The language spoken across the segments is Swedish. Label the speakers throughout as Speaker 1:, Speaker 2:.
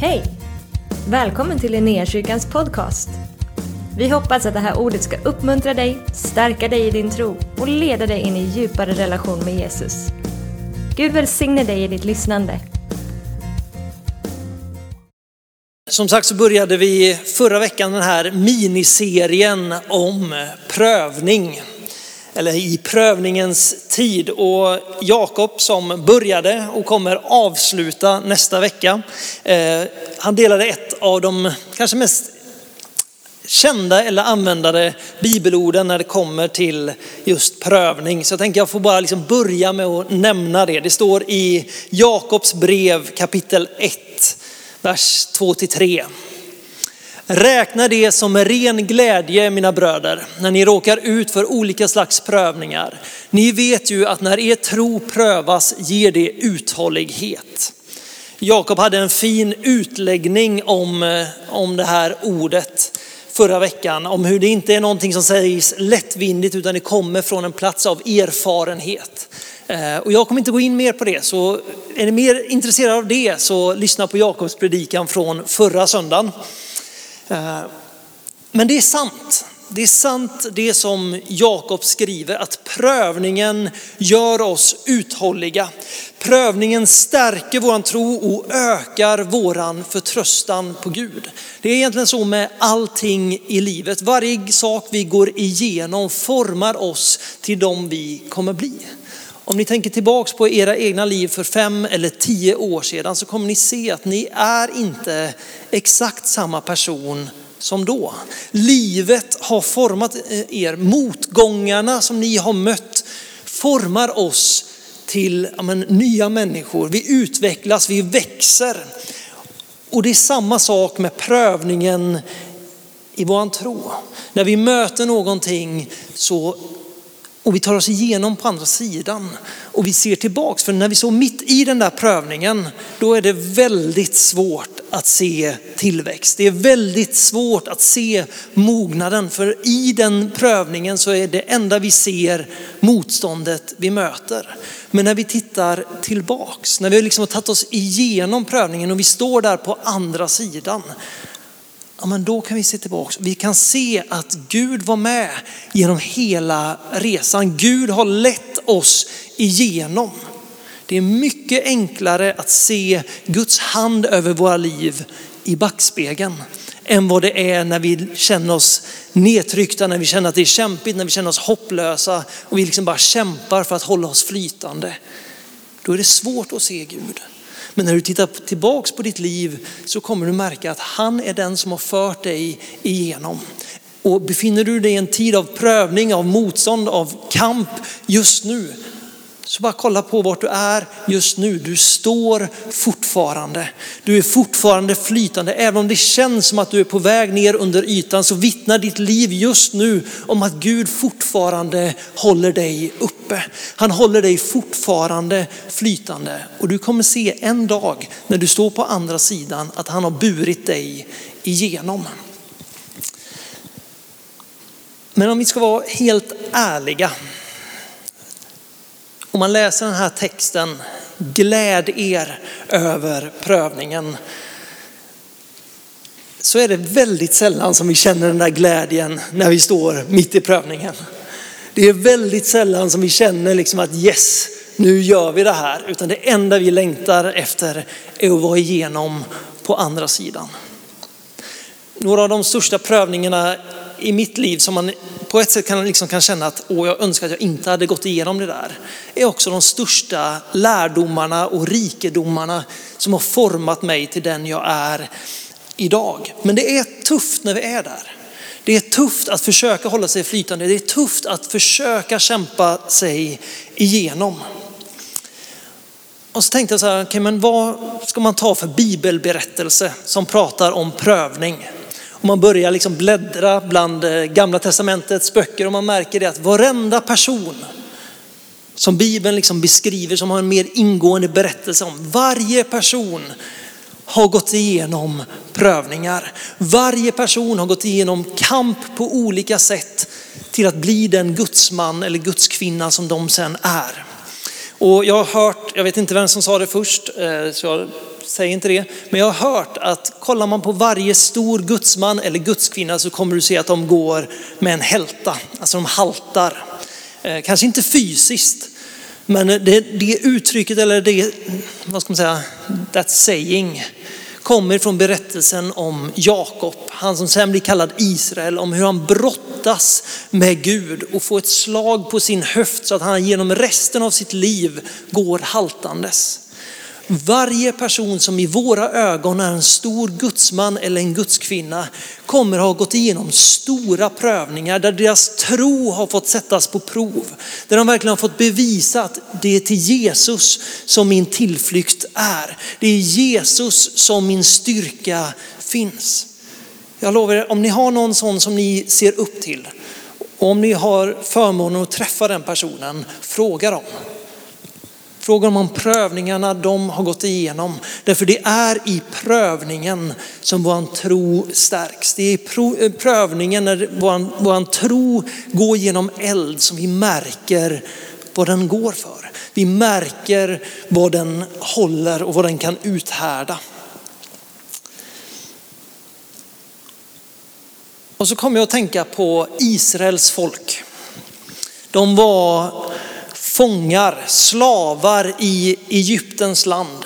Speaker 1: Hej! Välkommen till Linnéakyrkans podcast. Vi hoppas att det här ordet ska uppmuntra dig, stärka dig i din tro och leda dig in i djupare relation med Jesus. Gud välsigne dig i ditt lyssnande.
Speaker 2: Som sagt så började vi förra veckan den här miniserien om prövning. Eller i prövningens tid. Och Jakob som började och kommer avsluta nästa vecka. Eh, han delade ett av de kanske mest kända eller användade bibelorden när det kommer till just prövning. Så jag tänker jag får bara liksom börja med att nämna det. Det står i Jakobs brev kapitel 1, vers 2-3. Räkna det som ren glädje mina bröder när ni råkar ut för olika slags prövningar. Ni vet ju att när er tro prövas ger det uthållighet. Jakob hade en fin utläggning om, eh, om det här ordet förra veckan. Om hur det inte är någonting som sägs lättvindigt utan det kommer från en plats av erfarenhet. Eh, och jag kommer inte gå in mer på det, så är ni mer intresserade av det så lyssna på Jakobs predikan från förra söndagen. Eh, men det är sant. Det är sant det som Jakob skriver att prövningen gör oss uthålliga. Prövningen stärker våran tro och ökar våran förtröstan på Gud. Det är egentligen så med allting i livet. Varje sak vi går igenom formar oss till de vi kommer bli. Om ni tänker tillbaks på era egna liv för fem eller tio år sedan så kommer ni se att ni är inte exakt samma person som då. Livet har format eh, er. Motgångarna som ni har mött formar oss till ja, men, nya människor. Vi utvecklas, vi växer. Och det är samma sak med prövningen i våran tro. När vi möter någonting så och vi tar oss igenom på andra sidan och vi ser tillbaks. För när vi står mitt i den där prövningen, då är det väldigt svårt att se tillväxt. Det är väldigt svårt att se mognaden. För i den prövningen så är det enda vi ser motståndet vi möter. Men när vi tittar tillbaks, när vi liksom har tagit oss igenom prövningen och vi står där på andra sidan, ja, men då kan vi se tillbaka. Vi kan se att Gud var med genom hela resan. Gud har lett oss igenom. Det är mycket enklare att se Guds hand över våra liv i backspegeln än vad det är när vi känner oss nedtryckta, när vi känner att det är kämpigt, när vi känner oss hopplösa och vi liksom bara kämpar för att hålla oss flytande. Då är det svårt att se Gud. Men när du tittar tillbaks på ditt liv så kommer du märka att han är den som har fört dig igenom. Och befinner du dig i en tid av prövning, av motstånd, av kamp just nu, så bara kolla på vart du är just nu. Du står fortfarande. Du är fortfarande flytande. Även om det känns som att du är på väg ner under ytan så vittnar ditt liv just nu om att Gud fortfarande håller dig uppe. Han håller dig fortfarande flytande. Och du kommer se en dag när du står på andra sidan att han har burit dig igenom. Men om vi ska vara helt ärliga om man läser den här texten, gläd er över prövningen, så är det väldigt sällan som vi känner den där glädjen när vi står mitt i prövningen. Det är väldigt sällan som vi känner liksom att yes, nu gör vi det här. Utan det enda vi längtar efter är att vara igenom på andra sidan. Några av de största prövningarna i mitt liv som man på ett sätt kan, liksom kan känna att Åh, jag önskar att jag inte hade gått igenom det där. är också de största lärdomarna och rikedomarna som har format mig till den jag är idag. Men det är tufft när vi är där. Det är tufft att försöka hålla sig flytande. Det är tufft att försöka kämpa sig igenom. Och så tänkte jag så här, okay, men vad ska man ta för bibelberättelse som pratar om prövning? Och man börjar liksom bläddra bland eh, gamla testamentets böcker och man märker det att varenda person som Bibeln liksom beskriver, som har en mer ingående berättelse om, varje person har gått igenom prövningar. Varje person har gått igenom kamp på olika sätt till att bli den gudsman eller gudskvinna som de sen är. Och jag har hört, jag vet inte vem som sa det först, eh, så jag säger inte det, men jag har hört att kollar man på varje stor gudsman eller gudskvinna så kommer du se att de går med en hälta, alltså de haltar. Eh, kanske inte fysiskt, men det, det uttrycket eller det, vad ska man säga, that saying kommer från berättelsen om Jakob, han som sen blir kallad Israel, om hur han brottas med Gud och får ett slag på sin höft så att han genom resten av sitt liv går haltandes. Varje person som i våra ögon är en stor gudsman eller en gudskvinna kommer ha gått igenom stora prövningar där deras tro har fått sättas på prov. Där de verkligen har fått bevisa att det är till Jesus som min tillflykt är. Det är Jesus som min styrka finns. Jag lovar er, om ni har någon sån som ni ser upp till om ni har förmånen att träffa den personen, fråga dem. Fråga dem om prövningarna de har gått igenom. Därför det är i prövningen som vår tro stärks. Det är i eh, prövningen när vår, vår tro går genom eld som vi märker vad den går för. Vi märker vad den håller och vad den kan uthärda. Och så kommer jag att tänka på Israels folk. De var fångar, slavar i Egyptens land.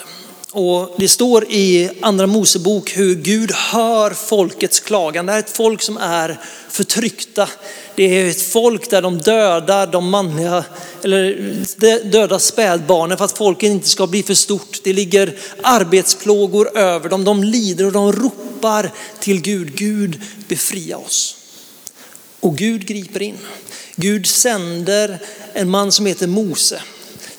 Speaker 2: Och det står i andra Mosebok hur Gud hör folkets klagan. Det här är ett folk som är förtryckta. Det är ett folk där de dödar de manliga, eller dödar spädbarnen för att folket inte ska bli för stort. Det ligger arbetsplågor över dem. De lider och de ropar till Gud. Gud befria oss. Och Gud griper in. Gud sänder en man som heter Mose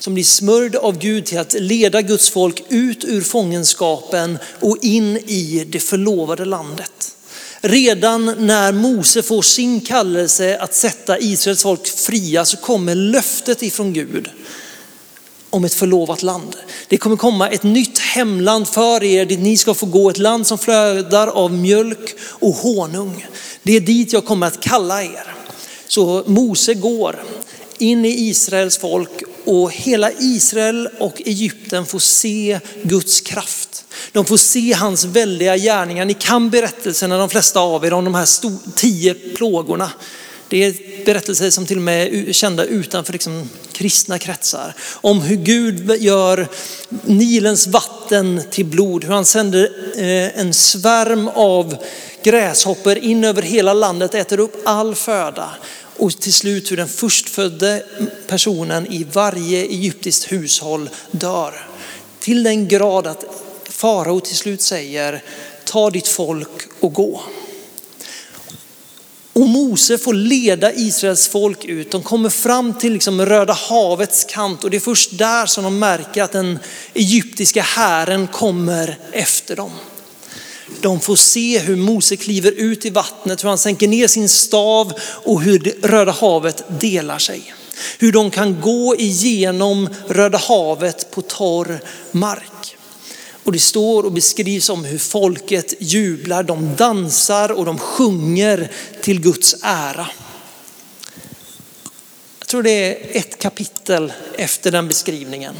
Speaker 2: som blir smörjd av Gud till att leda Guds folk ut ur fångenskapen och in i det förlovade landet. Redan när Mose får sin kallelse att sätta Israels folk fria så kommer löftet ifrån Gud om ett förlovat land. Det kommer komma ett nytt hemland för er dit ni ska få gå, ett land som flödar av mjölk och honung. Det är dit jag kommer att kalla er. Så Mose går in i Israels folk och hela Israel och Egypten får se Guds kraft. De får se hans väldiga gärningar. Ni kan berättelserna, de flesta av er, om de här tio plågorna. Det är berättelser som till och med är kända utanför liksom kristna kretsar. Om hur Gud gör Nilens vatten till blod, hur han sänder eh, en svärm av gräshoppor in över hela landet, äter upp all föda och till slut hur den förstfödde personen i varje egyptiskt hushåll dör. Till den grad att farao till slut säger ta ditt folk och gå. Och Mose får leda Israels folk ut. De kommer fram till liksom Röda havets kant och det är först där som de märker att den egyptiska hären kommer efter dem. De får se hur Mose kliver ut i vattnet, hur han sänker ner sin stav och hur det Röda havet delar sig. Hur de kan gå igenom Röda havet på torr mark. Och det står och beskrivs om hur folket jublar, de dansar och de sjunger till Guds ära. Jag tror det är ett kapitel efter den beskrivningen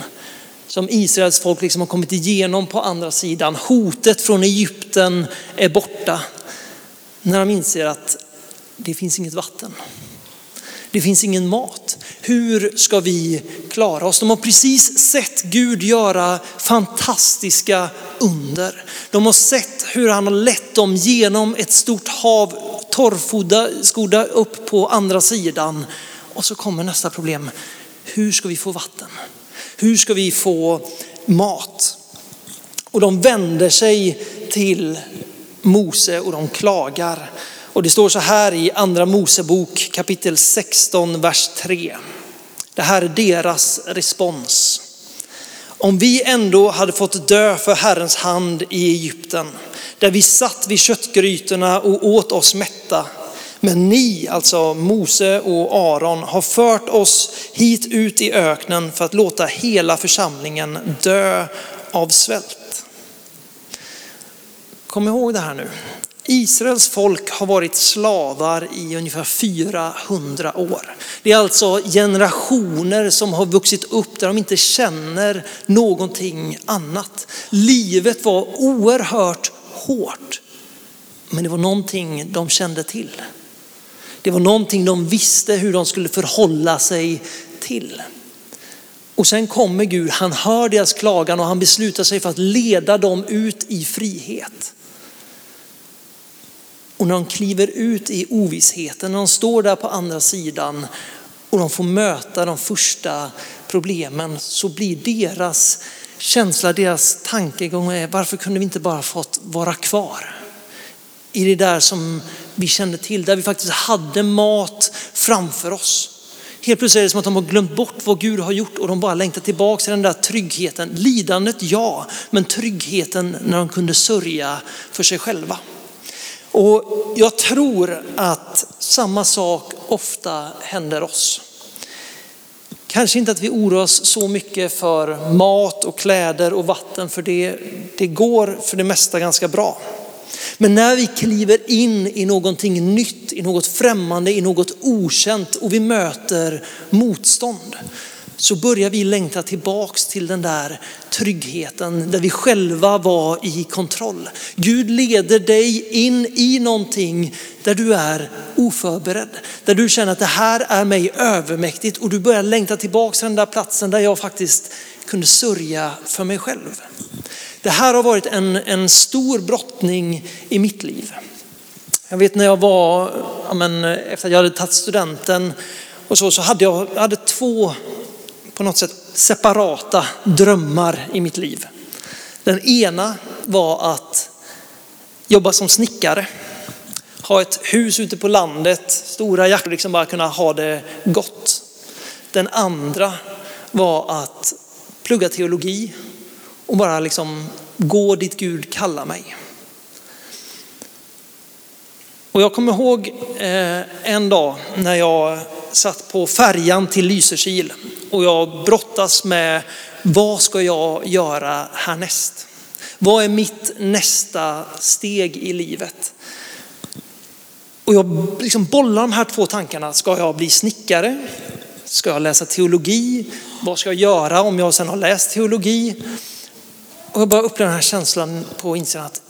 Speaker 2: som Israels folk liksom har kommit igenom på andra sidan. Hotet från Egypten är borta när de inser att det finns inget vatten. Det finns ingen mat. Hur ska vi klara oss? De har precis sett Gud göra fantastiska under. De har sett hur han har lett dem genom ett stort hav, torrfoda upp på andra sidan. Och så kommer nästa problem. Hur ska vi få vatten? Hur ska vi få mat? Och de vänder sig till Mose och de klagar. Och det står så här i andra Mosebok kapitel 16, vers 3. Det här är deras respons. Om vi ändå hade fått dö för Herrens hand i Egypten, där vi satt vid köttgrytorna och åt oss mätta, men ni, alltså Mose och Aron, har fört oss hit ut i öknen för att låta hela församlingen dö av svält. Kom ihåg det här nu. Israels folk har varit slavar i ungefär 400 år. Det är alltså generationer som har vuxit upp där de inte känner någonting annat. Livet var oerhört hårt, men det var någonting de kände till. Det var någonting de visste hur de skulle förhålla sig till. Och sen kommer Gud, han hör deras klagan och han beslutar sig för att leda dem ut i frihet. Och när de kliver ut i ovissheten, när de står där på andra sidan och de får möta de första problemen så blir deras känsla, deras tankegång är varför kunde vi inte bara fått vara kvar? I det där som vi kände till, där vi faktiskt hade mat framför oss. Helt plötsligt är det som att de har glömt bort vad Gud har gjort och de bara längtar tillbaka till den där tryggheten. Lidandet ja, men tryggheten när de kunde sörja för sig själva. Och jag tror att samma sak ofta händer oss. Kanske inte att vi oroar oss så mycket för mat och kläder och vatten för det, det går för det mesta ganska bra. Men när vi kliver in i någonting nytt, i något främmande, i något okänt och vi möter motstånd så börjar vi längta tillbaks till den där tryggheten där vi själva var i kontroll. Gud leder dig in i någonting där du är oförberedd. Där du känner att det här är mig övermäktigt och du börjar längta tillbaks till den där platsen där jag faktiskt kunde sörja för mig själv. Det här har varit en, en stor brottning i mitt liv. Jag vet när jag var, ja men, efter att jag hade tagit studenten och så, så hade jag, jag hade två på något sätt separata drömmar i mitt liv. Den ena var att jobba som snickare, ha ett hus ute på landet, stora jackor, liksom bara kunna ha det gott. Den andra var att plugga teologi och bara liksom gå dit Gud kallar mig. Och jag kommer ihåg eh, en dag när jag satt på färjan till Lysekil och jag brottas med vad ska jag göra härnäst? Vad är mitt nästa steg i livet? Och jag liksom bollar de här två tankarna. Ska jag bli snickare? Ska jag läsa teologi? Vad ska jag göra om jag sedan har läst teologi? Och jag bara upplever den här känslan på insidan att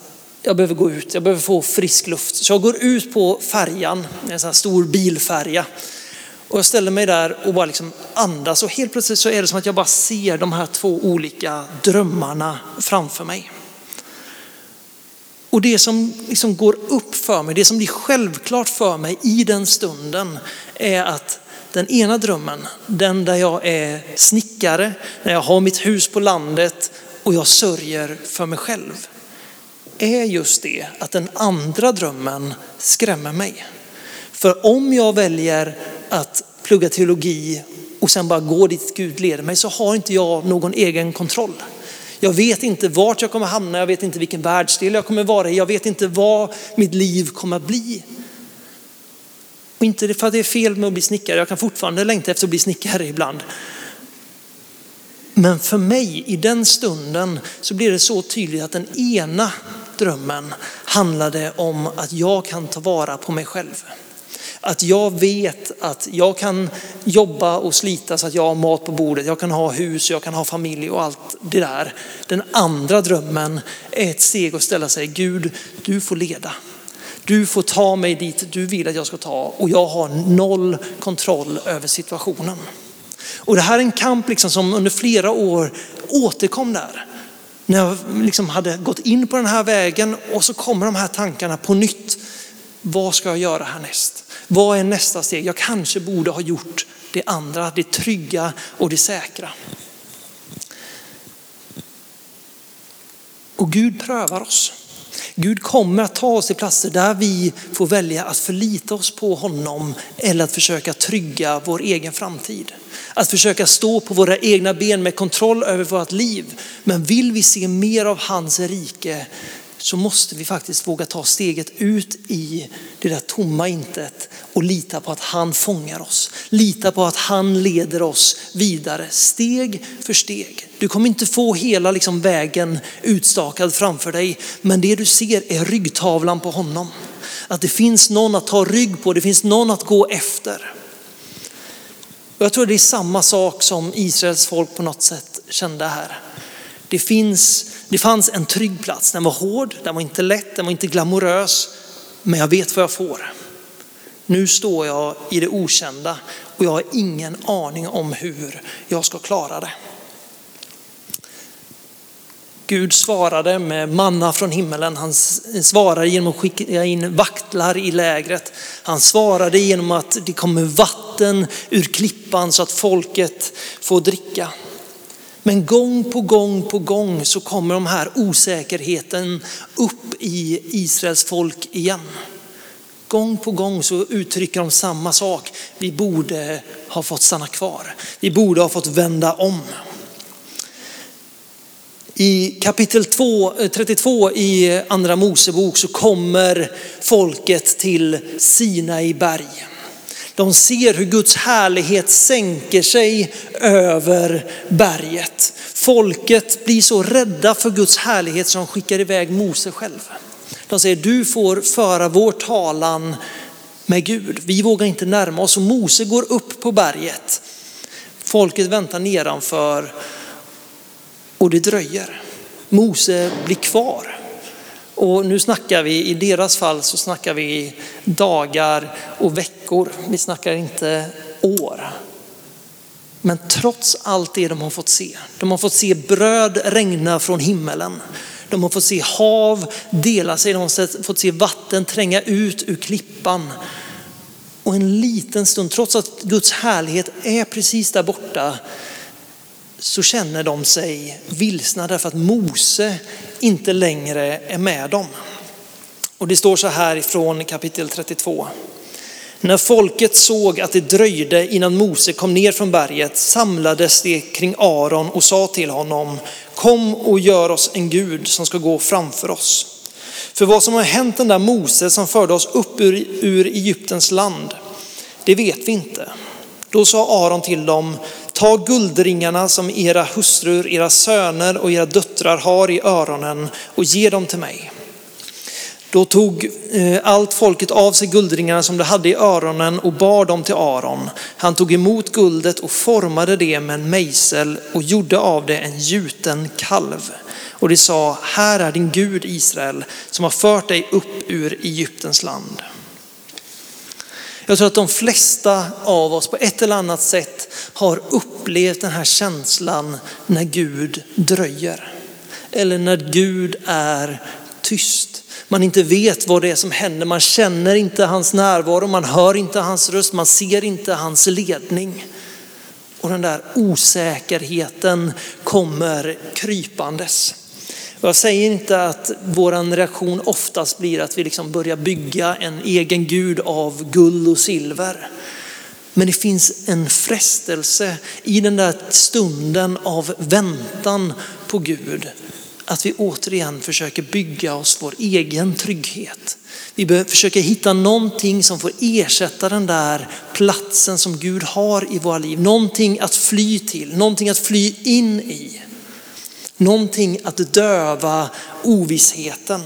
Speaker 2: jag behöver gå ut, jag behöver få frisk luft. Så jag går ut på färjan, en sån här stor bilfärja. Och jag ställer mig där och bara liksom andas och helt plötsligt så är det som att jag bara ser de här två olika drömmarna framför mig. Och det som liksom går upp för mig, det som blir självklart för mig i den stunden är att den ena drömmen, den där jag är snickare, när jag har mitt hus på landet och jag sörjer för mig själv, är just det att den andra drömmen skrämmer mig. För om jag väljer att plugga teologi och sen bara gå dit Gud leder mig så har inte jag någon egen kontroll. Jag vet inte vart jag kommer hamna, jag vet inte vilken världsdel jag kommer vara i, jag vet inte vad mitt liv kommer att bli. Och inte för att det är fel med att bli snickare, jag kan fortfarande längta efter att bli snickare ibland. Men för mig i den stunden så blir det så tydligt att den ena drömmen handlade om att jag kan ta vara på mig själv. Att jag vet att jag kan jobba och slita så att jag har mat på bordet, jag kan ha hus, jag kan ha familj och allt det där. Den andra drömmen är ett steg att ställa sig, Gud du får leda. Du får ta mig dit du vill att jag ska ta och jag har noll kontroll över situationen. Och det här är en kamp liksom som under flera år återkom där. När jag liksom hade gått in på den här vägen och så kommer de här tankarna på nytt. Vad ska jag göra härnäst? Vad är nästa steg? Jag kanske borde ha gjort det andra, det trygga och det säkra. Och Gud prövar oss. Gud kommer att ta oss till platser där vi får välja att förlita oss på honom eller att försöka trygga vår egen framtid. Att försöka stå på våra egna ben med kontroll över vårt liv. Men vill vi se mer av hans rike så måste vi faktiskt våga ta steget ut i det där tomma intet och lita på att han fångar oss. Lita på att han leder oss vidare steg för steg. Du kommer inte få hela liksom vägen utstakad framför dig, men det du ser är ryggtavlan på honom. Att det finns någon att ta rygg på, det finns någon att gå efter. Jag tror det är samma sak som Israels folk på något sätt kände här. Det, finns, det fanns en trygg plats, den var hård, den var inte lätt, den var inte glamorös, men jag vet vad jag får. Nu står jag i det okända och jag har ingen aning om hur jag ska klara det. Gud svarade med manna från himmelen. Han svarade genom att skicka in vaktlar i lägret. Han svarade genom att det kommer vatten ur klippan så att folket får dricka. Men gång på gång på gång så kommer de här osäkerheten upp i Israels folk igen. Gång på gång så uttrycker de samma sak. Vi borde ha fått stanna kvar. Vi borde ha fått vända om. I kapitel 2, 32 eh, i andra Mosebok så kommer folket till Sinai berg. De ser hur Guds härlighet sänker sig över berget. Folket blir så rädda för Guds härlighet som skickar iväg Mose själv. De säger du får föra vår talan med Gud. Vi vågar inte närma oss och Mose går upp på berget. Folket väntar nedanför och det dröjer. Mose blir kvar. Och nu snackar vi, i deras fall så snackar vi dagar och veckor. Vi snackar inte år. Men trots allt det de har fått se, de har fått se bröd regna från himmelen. De har fått se hav dela sig, de har fått se vatten tränga ut ur klippan. Och en liten stund, trots att Guds härlighet är precis där borta, så känner de sig vilsna därför att Mose inte längre är med dem. Och det står så här ifrån kapitel 32. När folket såg att det dröjde innan Mose kom ner från berget samlades de kring Aron och sa till honom, kom och gör oss en gud som ska gå framför oss. För vad som har hänt den där Mose som förde oss upp ur, ur Egyptens land, det vet vi inte. Då sa Aron till dem, Ta guldringarna som era hustrur, era söner och era döttrar har i öronen och ge dem till mig. Då tog eh, allt folket av sig guldringarna som de hade i öronen och bar dem till Aron. Han tog emot guldet och formade det med en mejsel och gjorde av det en gjuten kalv. Och de sa, här är din Gud Israel som har fört dig upp ur Egyptens land. Jag tror att de flesta av oss på ett eller annat sätt har upplevt den här känslan när Gud dröjer. Eller när Gud är tyst. Man inte vet vad det är som händer, man känner inte hans närvaro, man hör inte hans röst, man ser inte hans ledning. Och den där osäkerheten kommer krypandes. Jag säger inte att vår reaktion oftast blir att vi liksom börjar bygga en egen gud av guld och silver. Men det finns en frestelse i den där stunden av väntan på Gud. Att vi återigen försöker bygga oss vår egen trygghet. Vi försöker hitta någonting som får ersätta den där platsen som Gud har i våra liv. Någonting att fly till, någonting att fly in i. Någonting att döva ovissheten.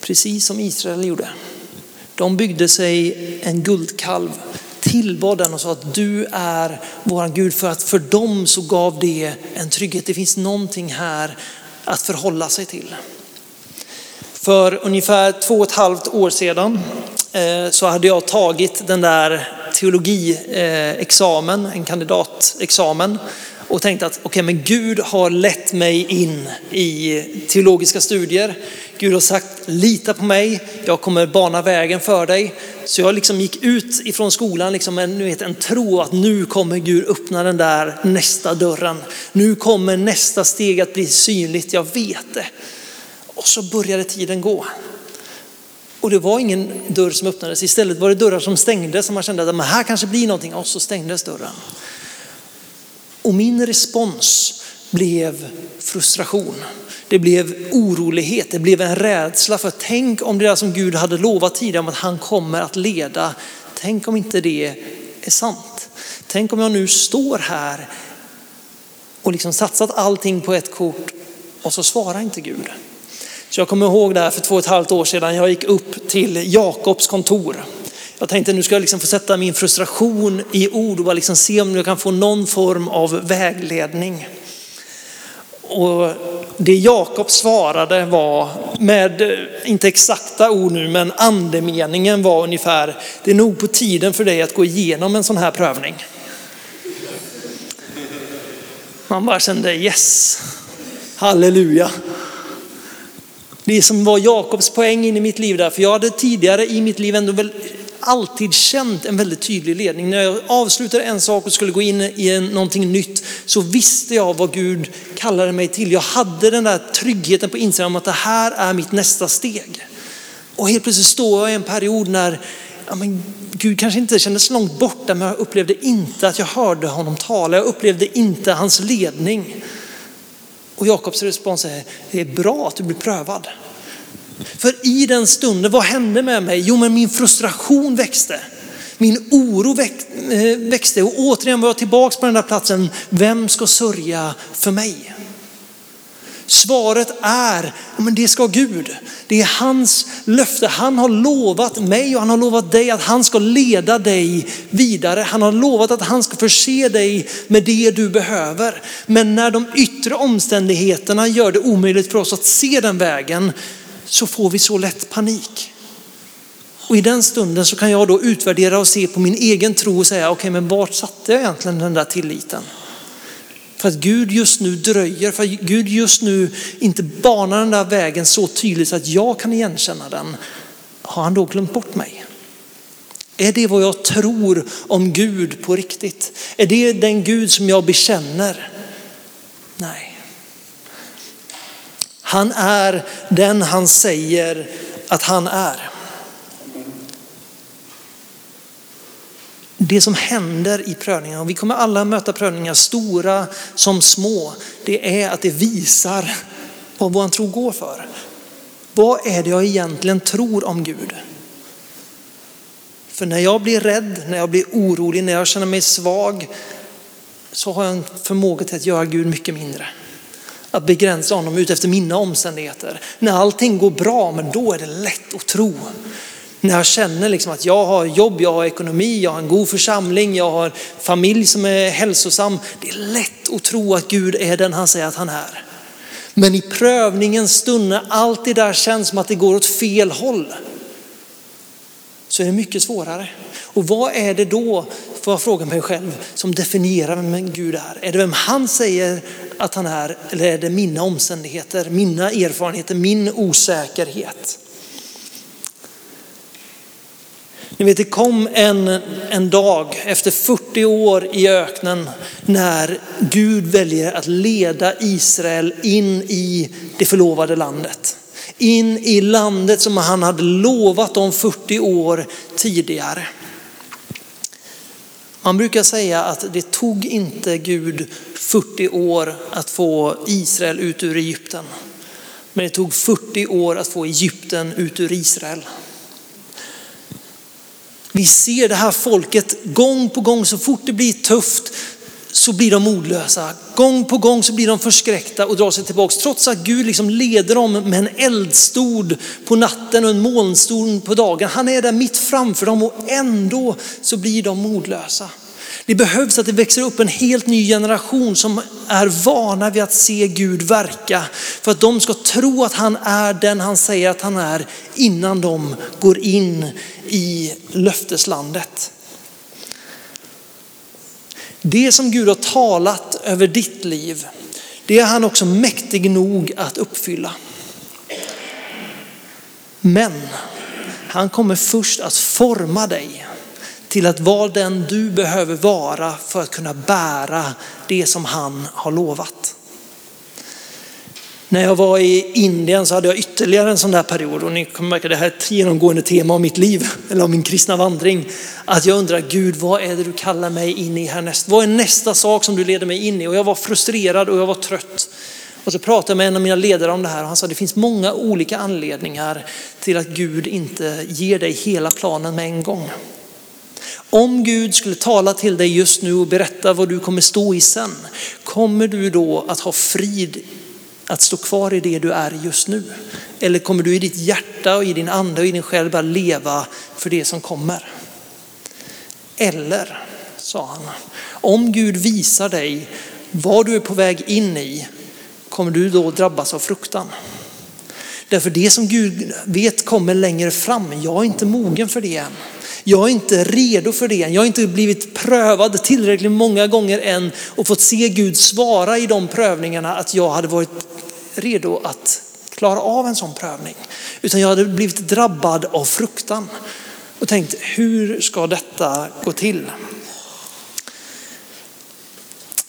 Speaker 2: Precis som Israel gjorde. De byggde sig en guldkalv, tillbad den och sa att du är våran Gud för att för dem så gav det en trygghet. Det finns någonting här att förhålla sig till. För ungefär två och ett halvt år sedan Eh, så hade jag tagit den där teologiexamen, en kandidatexamen och tänkte att okay, men Gud har lett mig in i teologiska studier. Gud har sagt lita på mig, jag kommer bana vägen för dig. Så jag liksom gick ut ifrån skolan liksom med en, vet, en tro att nu kommer Gud öppna den där nästa dörren. Nu kommer nästa steg att bli synligt, jag vet det. Och så började tiden gå. Och det var ingen dörr som öppnades, istället var det dörrar som stängdes som man kände att här kanske blir någonting och så stängdes dörren. Och min respons blev frustration. Det blev orolighet, det blev en rädsla för tänk om det där som Gud hade lovat tidigare om att han kommer att leda, tänk om inte det är sant. Tänk om jag nu står här och liksom satsat allting på ett kort och så svarar inte Gud. Så jag kommer ihåg det här för två och ett halvt år sedan. Jag gick upp till Jakobs kontor. Jag tänkte nu ska jag liksom få sätta min frustration i ord och bara liksom se om jag kan få någon form av vägledning. Och det Jakob svarade var, med inte exakta ord nu, men andemeningen var ungefär, det är nog på tiden för dig att gå igenom en sån här prövning. Man bara kände yes, halleluja. Det som var Jakobs poäng in i mitt liv där, för jag hade tidigare i mitt liv ändå väl alltid känt en väldigt tydlig ledning. När jag avslutade en sak och skulle gå in i någonting nytt så visste jag vad Gud kallade mig till. Jag hade den där tryggheten på insidan om att det här är mitt nästa steg. Och helt plötsligt står jag i en period när ja, men Gud kanske inte kändes långt borta men jag upplevde inte att jag hörde honom tala. Jag upplevde inte hans ledning. Och Jakobs respons är, det är bra att du blir prövad. För i den stunden, vad hände med mig? Jo, men min frustration växte. Min oro eh, växte och återigen var jag tillbaka på den där platsen. Vem ska sörja för mig? Svaret är, men det ska Gud. Det är hans löfte. Han har lovat mig och han har lovat dig att han ska leda dig vidare. Han har lovat att han ska förse dig med det du behöver. Men när de yttre omständigheterna gör det omöjligt för oss att se den vägen så får vi så lätt panik. Och i den stunden så kan jag då utvärdera och se på min egen tro och säga, okej okay, men vart satte jag egentligen den där tilliten? För att Gud just nu dröjer, för att Gud just nu inte banar den där vägen så tydligt så att jag kan igenkänna den. Har han då glömt bort mig? Är det vad jag tror om Gud på riktigt? Är det den Gud som jag bekänner? Nej. Han är den han säger att han är. Det som händer i prövningarna, och vi kommer alla möta prövningar, stora som små, det är att det visar vad vår tro går för. Vad är det jag egentligen tror om Gud? För när jag blir rädd, när jag blir orolig, när jag känner mig svag så har jag en förmåga till att göra Gud mycket mindre att begränsa honom ut efter mina omständigheter. När allting går bra, men då är det lätt att tro. När jag känner liksom att jag har jobb, jag har ekonomi, jag har en god församling, jag har familj som är hälsosam. Det är lätt att tro att Gud är den han säger att han är. Men i prövningens stund när allt det där känns som att det går åt fel håll så är det mycket svårare. Och vad är det då, får jag fråga mig själv, som definierar vem Gud är? Är det vem han säger att han är eller är det mina omständigheter, mina erfarenheter, min osäkerhet? Ni vet det kom en, en dag efter 40 år i öknen när Gud väljer att leda Israel in i det förlovade landet. In i landet som han hade lovat dem 40 år tidigare. Man brukar säga att det tog inte Gud 40 år att få Israel ut ur Egypten. Men det tog 40 år att få Egypten ut ur Israel. Vi ser det här folket gång på gång, så fort det blir tufft så blir de modlösa. Gång på gång så blir de förskräckta och drar sig tillbaka. Trots att Gud liksom leder dem med en eldstod på natten och en molnstol på dagen. Han är där mitt framför dem och ändå så blir de modlösa. Det behövs att det växer upp en helt ny generation som är vana vid att se Gud verka för att de ska tro att han är den han säger att han är innan de går in i löfteslandet. Det som Gud har talat över ditt liv, det är han också mäktig nog att uppfylla. Men han kommer först att forma dig till att vara den du behöver vara för att kunna bära det som han har lovat. När jag var i Indien så hade jag ytterligare en sån där period och ni kommer märka det här är ett genomgående tema av mitt liv, eller av min kristna vandring. Att jag undrar, Gud vad är det du kallar mig in i härnäst? Vad är nästa sak som du leder mig in i? Och jag var frustrerad och jag var trött. Och så pratade jag med en av mina ledare om det här och han sa det finns många olika anledningar till att Gud inte ger dig hela planen med en gång. Om Gud skulle tala till dig just nu och berätta vad du kommer stå i sen, kommer du då att ha frid att stå kvar i det du är just nu? Eller kommer du i ditt hjärta och i din ande och i din själ bara leva för det som kommer? Eller, sa han, om Gud visar dig vad du är på väg in i, kommer du då drabbas av fruktan? Därför det som Gud vet kommer längre fram, jag är inte mogen för det än. Jag är inte redo för det än. Jag har inte blivit prövad tillräckligt många gånger än och fått se Gud svara i de prövningarna att jag hade varit redo att klara av en sån prövning. Utan jag hade blivit drabbad av fruktan och tänkt hur ska detta gå till?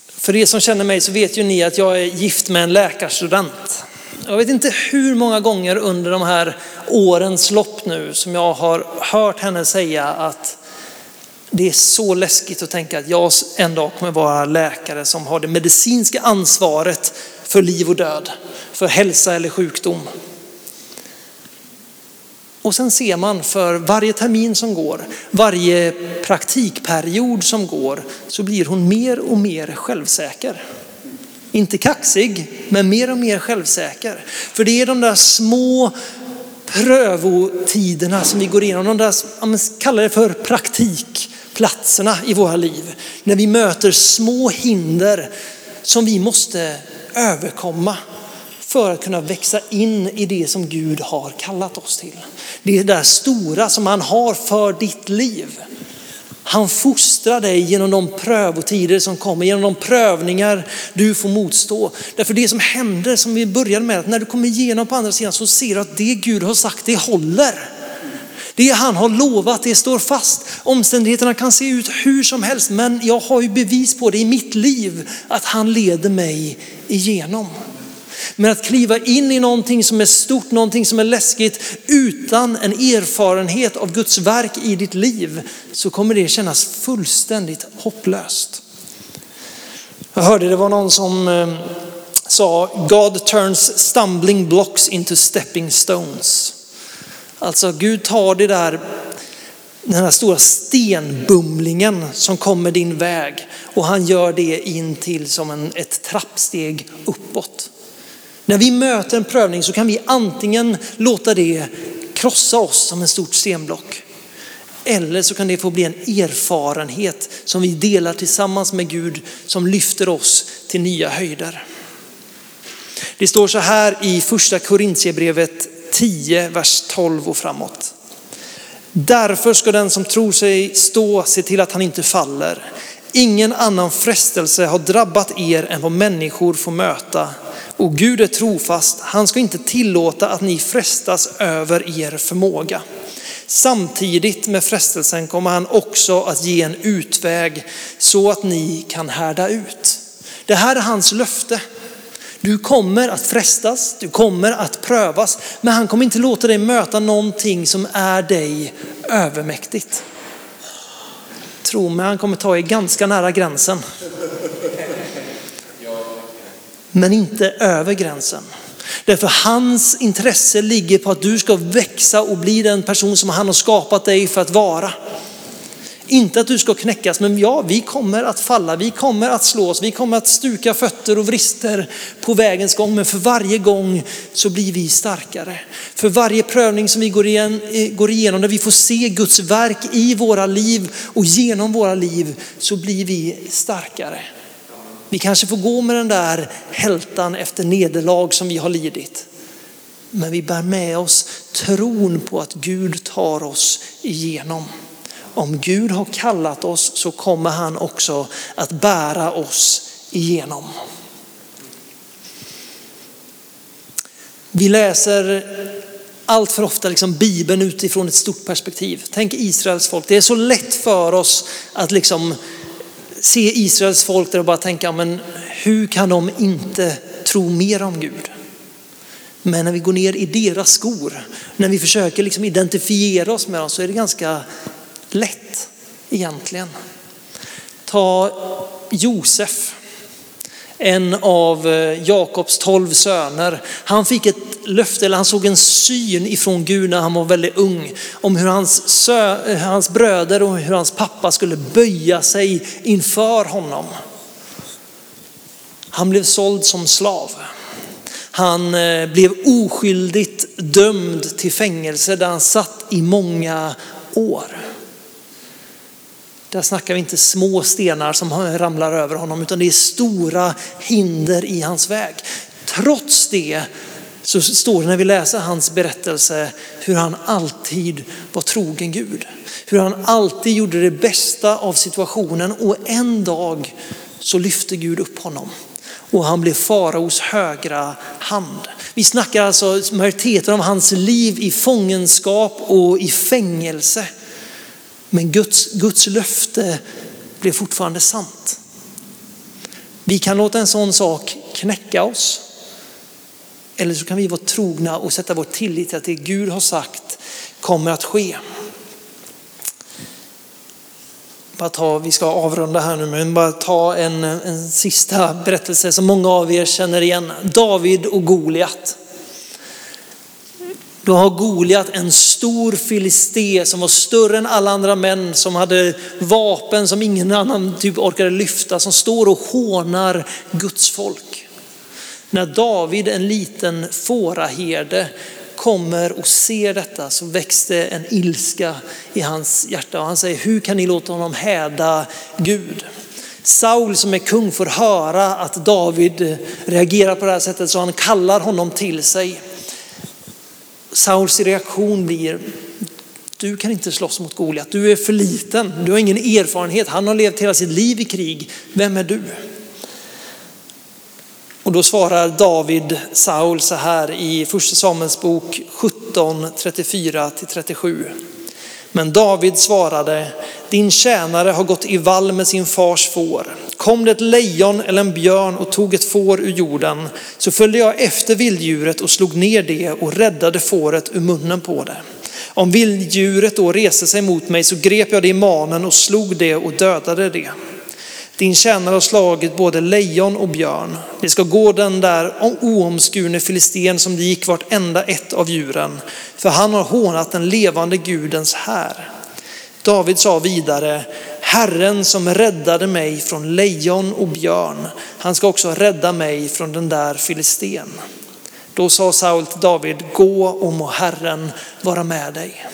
Speaker 2: För er som känner mig så vet ju ni att jag är gift med en läkarstudent. Jag vet inte hur många gånger under de här årens lopp nu som jag har hört henne säga att det är så läskigt att tänka att jag en dag kommer vara läkare som har det medicinska ansvaret för liv och död, för hälsa eller sjukdom. Och sen ser man för varje termin som går, varje praktikperiod som går, så blir hon mer och mer självsäker. Inte kaxig, men mer och mer självsäker. För det är de där små prövotiderna som vi går igenom, de där, kallar det för praktikplatserna i våra liv. När vi möter små hinder som vi måste överkomma för att kunna växa in i det som Gud har kallat oss till. Det är det där stora som han har för ditt liv. Han fostrar dig genom de prövotider som kommer, genom de prövningar du får motstå. Därför det som händer, som vi började med, att när du kommer igenom på andra sidan så ser du att det Gud har sagt, det håller. Det han har lovat, det står fast. Omständigheterna kan se ut hur som helst, men jag har ju bevis på det i mitt liv att han leder mig igenom. Men att kliva in i någonting som är stort, någonting som är läskigt utan en erfarenhet av Guds verk i ditt liv så kommer det kännas fullständigt hopplöst. Jag hörde det var någon som eh, sa God turns stumbling blocks into stepping stones. Alltså Gud tar det där, den här stora stenbumlingen som kommer din väg och han gör det in till som en, ett trappsteg uppåt. När vi möter en prövning så kan vi antingen låta det krossa oss som en stort stenblock. Eller så kan det få bli en erfarenhet som vi delar tillsammans med Gud som lyfter oss till nya höjder. Det står så här i första Korintierbrevet 10, vers 12 och framåt. Därför ska den som tror sig stå se till att han inte faller. Ingen annan frestelse har drabbat er än vad människor får möta. Och Gud är trofast, han ska inte tillåta att ni frestas över er förmåga. Samtidigt med frestelsen kommer han också att ge en utväg så att ni kan härda ut. Det här är hans löfte. Du kommer att frestas, du kommer att prövas, men han kommer inte låta dig möta någonting som är dig övermäktigt. Tro mig, han kommer ta er ganska nära gränsen men inte över gränsen. Därför hans intresse ligger på att du ska växa och bli den person som han har skapat dig för att vara. Inte att du ska knäckas, men ja, vi kommer att falla, vi kommer att slås, vi kommer att stuka fötter och vrister på vägens gång. Men för varje gång så blir vi starkare. För varje prövning som vi går, igen, eh, går igenom, där vi får se Guds verk i våra liv och genom våra liv, så blir vi starkare. Vi kanske får gå med den där hältan efter nederlag som vi har lidit. Men vi bär med oss tron på att Gud tar oss igenom. Om Gud har kallat oss så kommer han också att bära oss igenom. Vi läser allt för ofta liksom Bibeln utifrån ett stort perspektiv. Tänk Israels folk. Det är så lätt för oss att liksom se Israels folk där och bara tänka, men hur kan de inte tro mer om Gud? Men när vi går ner i deras skor, när vi försöker liksom identifiera oss med dem så är det ganska lätt egentligen. Ta Josef, en av eh, Jakobs tolv söner. Han fick ett löfte, eller han såg en syn ifrån Gud när han var väldigt ung. Om hur hans, sö, eh, hans bröder och hur hans pappa skulle böja sig inför honom. Han blev såld som slav. Han eh, blev oskyldigt dömd till fängelse där han satt i många år. Där snackar vi inte små stenar som ramlar över honom utan det är stora hinder i hans väg. Trots det så står det när vi läser hans berättelse hur han alltid var trogen Gud. Hur han alltid gjorde det bästa av situationen och en dag så lyfte Gud upp honom och han blev faraos högra hand. Vi snackar alltså majoriteten av hans liv i fångenskap och i fängelse. Men Guds, Guds löfte blev fortfarande sant. Vi kan låta en sån sak knäcka oss. Eller så kan vi vara trogna och sätta vår tillit till att det Gud har sagt kommer att ske. Bara ta, vi ska avrunda här nu, men bara ta en, en sista berättelse som många av er känner igen. David och Goliat. Då har Goliat en stor filisté som var större än alla andra män, som hade vapen som ingen annan typ orkade lyfta, som står och hånar Guds folk. När David, en liten fåraherde, kommer och ser detta så växte en ilska i hans hjärta och han säger, hur kan ni låta honom häda Gud? Saul som är kung får höra att David reagerar på det här sättet så han kallar honom till sig. Sauls reaktion blir, du kan inte slåss mot Goliat, du är för liten, du har ingen erfarenhet, han har levt hela sitt liv i krig, vem är du? Och då svarar David Saul så här i första Samuels bok 17, 34-37. Men David svarade, din tjänare har gått i vall med sin fars får. Kom det ett lejon eller en björn och tog ett får ur jorden så följde jag efter vilddjuret och slog ner det och räddade fåret ur munnen på det. Om vilddjuret då reste sig mot mig så grep jag det i manen och slog det och dödade det. Din tjänare har slagit både lejon och björn. Det ska gå den där oomskurne filisten som det gick vartenda ett av djuren. För han har hånat den levande Gudens här. David sa vidare, Herren som räddade mig från lejon och björn, han ska också rädda mig från den där filisten. Då sa Saul till David, gå och må Herren vara med dig.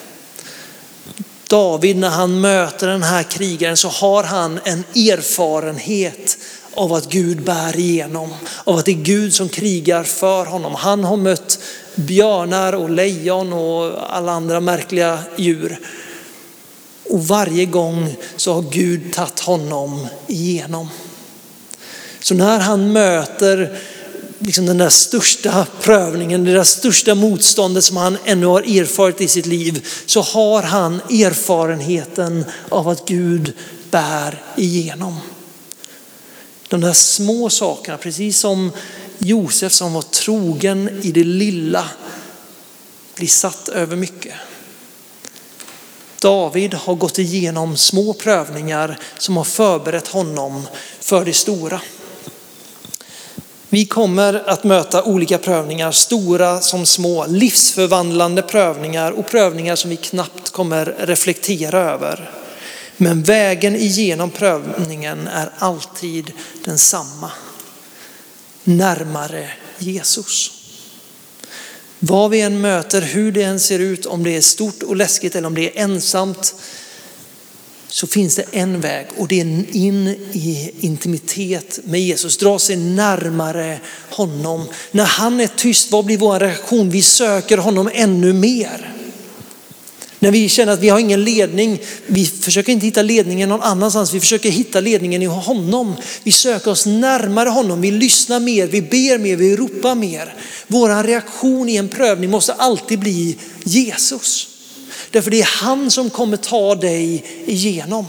Speaker 2: David när han möter den här krigaren så har han en erfarenhet av att Gud bär igenom, av att det är Gud som krigar för honom. Han har mött björnar och lejon och alla andra märkliga djur. Och varje gång så har Gud tagit honom igenom. Så när han möter liksom den där största prövningen, det där största motståndet som han ännu har erfarit i sitt liv, så har han erfarenheten av att Gud bär igenom. De där små sakerna, precis som Josef som var trogen i det lilla, blir satt över mycket. David har gått igenom små prövningar som har förberett honom för det stora. Vi kommer att möta olika prövningar, stora som små, livsförvandlande prövningar och prövningar som vi knappt kommer reflektera över. Men vägen igenom prövningen är alltid densamma. Närmare Jesus. Vad vi än möter, hur det än ser ut, om det är stort och läskigt eller om det är ensamt, så finns det en väg och det är in i intimitet med Jesus, dra sig närmare honom. När han är tyst, vad blir vår reaktion? Vi söker honom ännu mer. När vi känner att vi har ingen ledning, vi försöker inte hitta ledningen någon annanstans, vi försöker hitta ledningen i honom. Vi söker oss närmare honom, vi lyssnar mer, vi ber mer, vi ropar mer. Vår reaktion i en prövning måste alltid bli Jesus. Därför det är han som kommer ta dig igenom.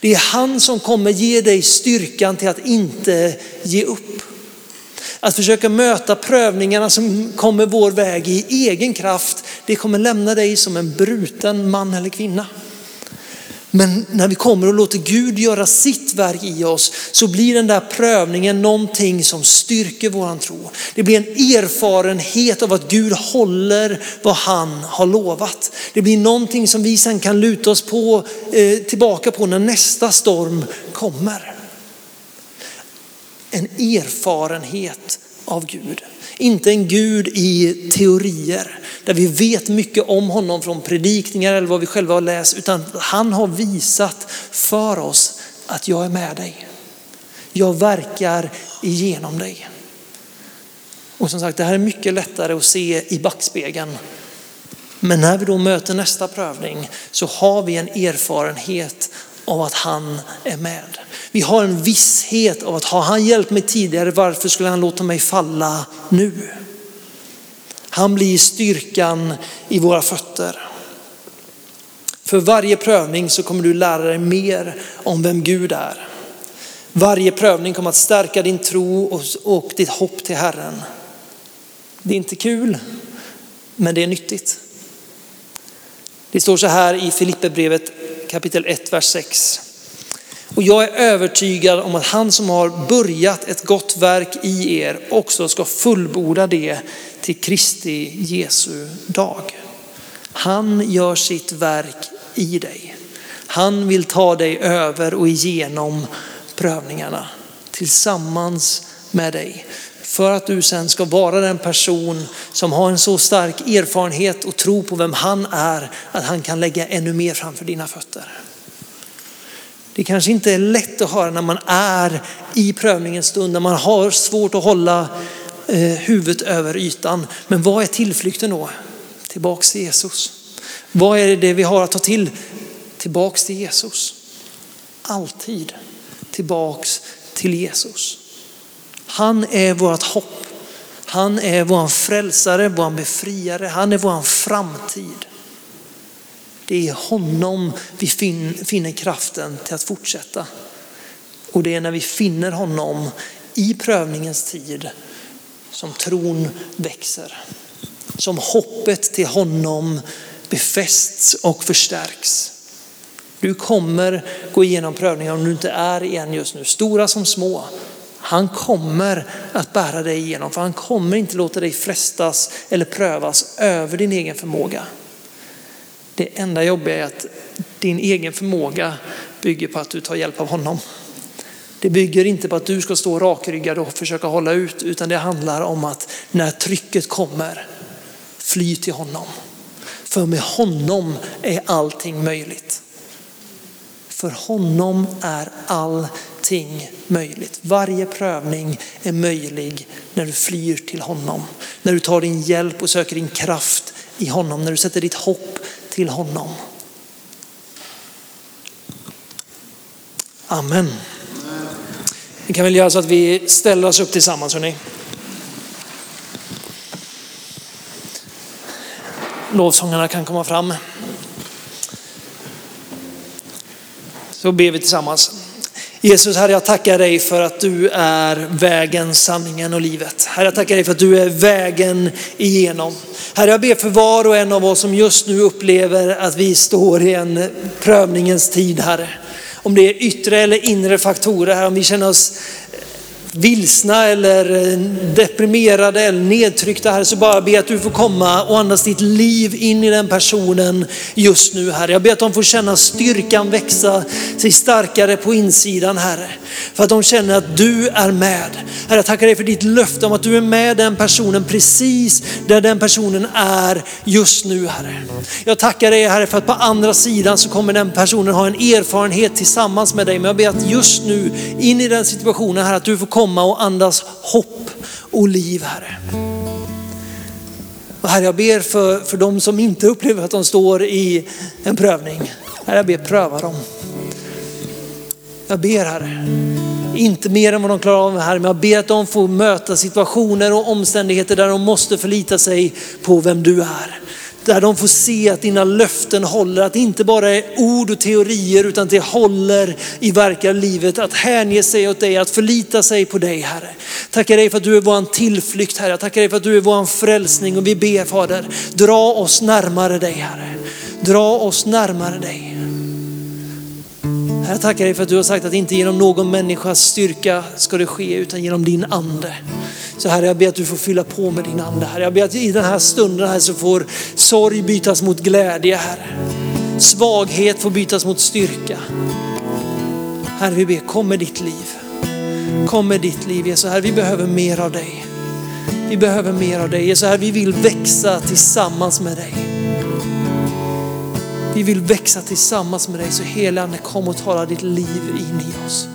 Speaker 2: Det är han som kommer ge dig styrkan till att inte ge upp. Att försöka möta prövningarna som kommer vår väg i egen kraft, det kommer lämna dig som en bruten man eller kvinna. Men när vi kommer och låter Gud göra sitt verk i oss så blir den där prövningen någonting som styrker våran tro. Det blir en erfarenhet av att Gud håller vad han har lovat. Det blir någonting som vi sen kan luta oss på, eh, tillbaka på när nästa storm kommer. En erfarenhet av Gud. Inte en Gud i teorier där vi vet mycket om honom från predikningar eller vad vi själva har läst, utan han har visat för oss att jag är med dig. Jag verkar igenom dig. Och som sagt, det här är mycket lättare att se i backspegeln. Men när vi då möter nästa prövning så har vi en erfarenhet av att han är med. Vi har en visshet av att har han hjälpt mig tidigare, varför skulle han låta mig falla nu? Han blir styrkan i våra fötter. För varje prövning så kommer du lära dig mer om vem Gud är. Varje prövning kommer att stärka din tro och ditt hopp till Herren. Det är inte kul, men det är nyttigt. Det står så här i Filipperbrevet kapitel 1, vers 6. Och jag är övertygad om att han som har börjat ett gott verk i er också ska fullborda det till Kristi Jesu dag. Han gör sitt verk i dig. Han vill ta dig över och igenom prövningarna tillsammans med dig. För att du sen ska vara den person som har en så stark erfarenhet och tro på vem han är att han kan lägga ännu mer framför dina fötter. Det kanske inte är lätt att höra när man är i prövningens stund, när man har svårt att hålla eh, huvudet över ytan. Men vad är tillflykten då? Tillbaks till Jesus. Vad är det vi har att ta till? Tillbaks till Jesus. Alltid tillbaks till Jesus. Han är vårt hopp. Han är vår frälsare, vår befriare. Han är vår framtid. Det är i honom vi finner kraften till att fortsätta. Och det är när vi finner honom i prövningens tid som tron växer. Som hoppet till honom befästs och förstärks. Du kommer gå igenom prövningar om du inte är i en just nu, stora som små. Han kommer att bära dig igenom för han kommer inte låta dig frestas eller prövas över din egen förmåga. Det enda jobbiga är att din egen förmåga bygger på att du tar hjälp av honom. Det bygger inte på att du ska stå rakryggad och försöka hålla ut, utan det handlar om att när trycket kommer, fly till honom. För med honom är allting möjligt. För honom är allting möjligt. Varje prövning är möjlig när du flyr till honom. När du tar din hjälp och söker din kraft i honom. När du sätter ditt hopp till honom. Amen. Vi kan väl göra så att vi ställer oss upp tillsammans Hörrni. Lovsångarna kan komma fram. Så ber vi tillsammans. Jesus, Herre, jag tackar dig för att du är vägen, sanningen och livet. Herre, jag tackar dig för att du är vägen igenom. Herre, jag ber för var och en av oss som just nu upplever att vi står i en prövningens tid, Herre. Om det är yttre eller inre faktorer, Herre, om vi känner oss vilsna eller eh, deprimerade eller nedtryckta här så bara be att du får komma och andas ditt liv in i den personen just nu Herre. Jag ber att de får känna styrkan växa sig starkare på insidan Herre. För att de känner att du är med. Herre jag tackar dig för ditt löfte om att du är med den personen precis där den personen är just nu Herre. Jag tackar dig Herre för att på andra sidan så kommer den personen ha en erfarenhet tillsammans med dig. Men jag ber att just nu in i den situationen Herre att du får komma komma och andas hopp och liv Herre. Och herre jag ber för, för de som inte upplever att de står i en prövning. Herre jag ber pröva dem. Jag ber Herre, inte mer än vad de klarar av Herre, men jag ber att de får möta situationer och omständigheter där de måste förlita sig på vem du är. Där de får se att dina löften håller, att det inte bara är ord och teorier utan det håller i verkliga livet. Att hänge sig åt dig, att förlita sig på dig Herre. Tackar dig för att du är vår tillflykt Herre. Tackar dig för att du är vår frälsning och vi ber Fader, dra oss närmare dig Herre. Dra oss närmare dig. Jag tackar dig för att du har sagt att inte genom någon människas styrka ska det ske utan genom din ande. Så Herre, jag ber att du får fylla på med din ande. Herre. Jag ber att i den här stunden här så får sorg bytas mot glädje, Herre. Svaghet får bytas mot styrka. Herre, vi ber, kom med ditt liv. Kom med ditt liv, Jesus. Herre, vi behöver mer av dig. Vi behöver mer av dig. Jesus, Herre, vi vill växa tillsammans med dig. Vi vill växa tillsammans med dig så helande kom och tala ditt liv in i oss.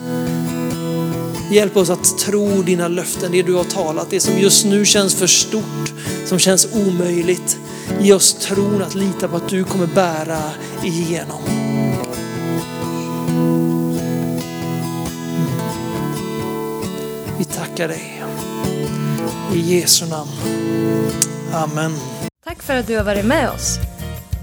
Speaker 2: Hjälp oss att tro dina löften, det du har talat, det som just nu känns för stort, som känns omöjligt. Ge oss tron att lita på att du kommer bära igenom. Vi tackar dig. I Jesu namn. Amen.
Speaker 1: Tack för att du har varit med oss.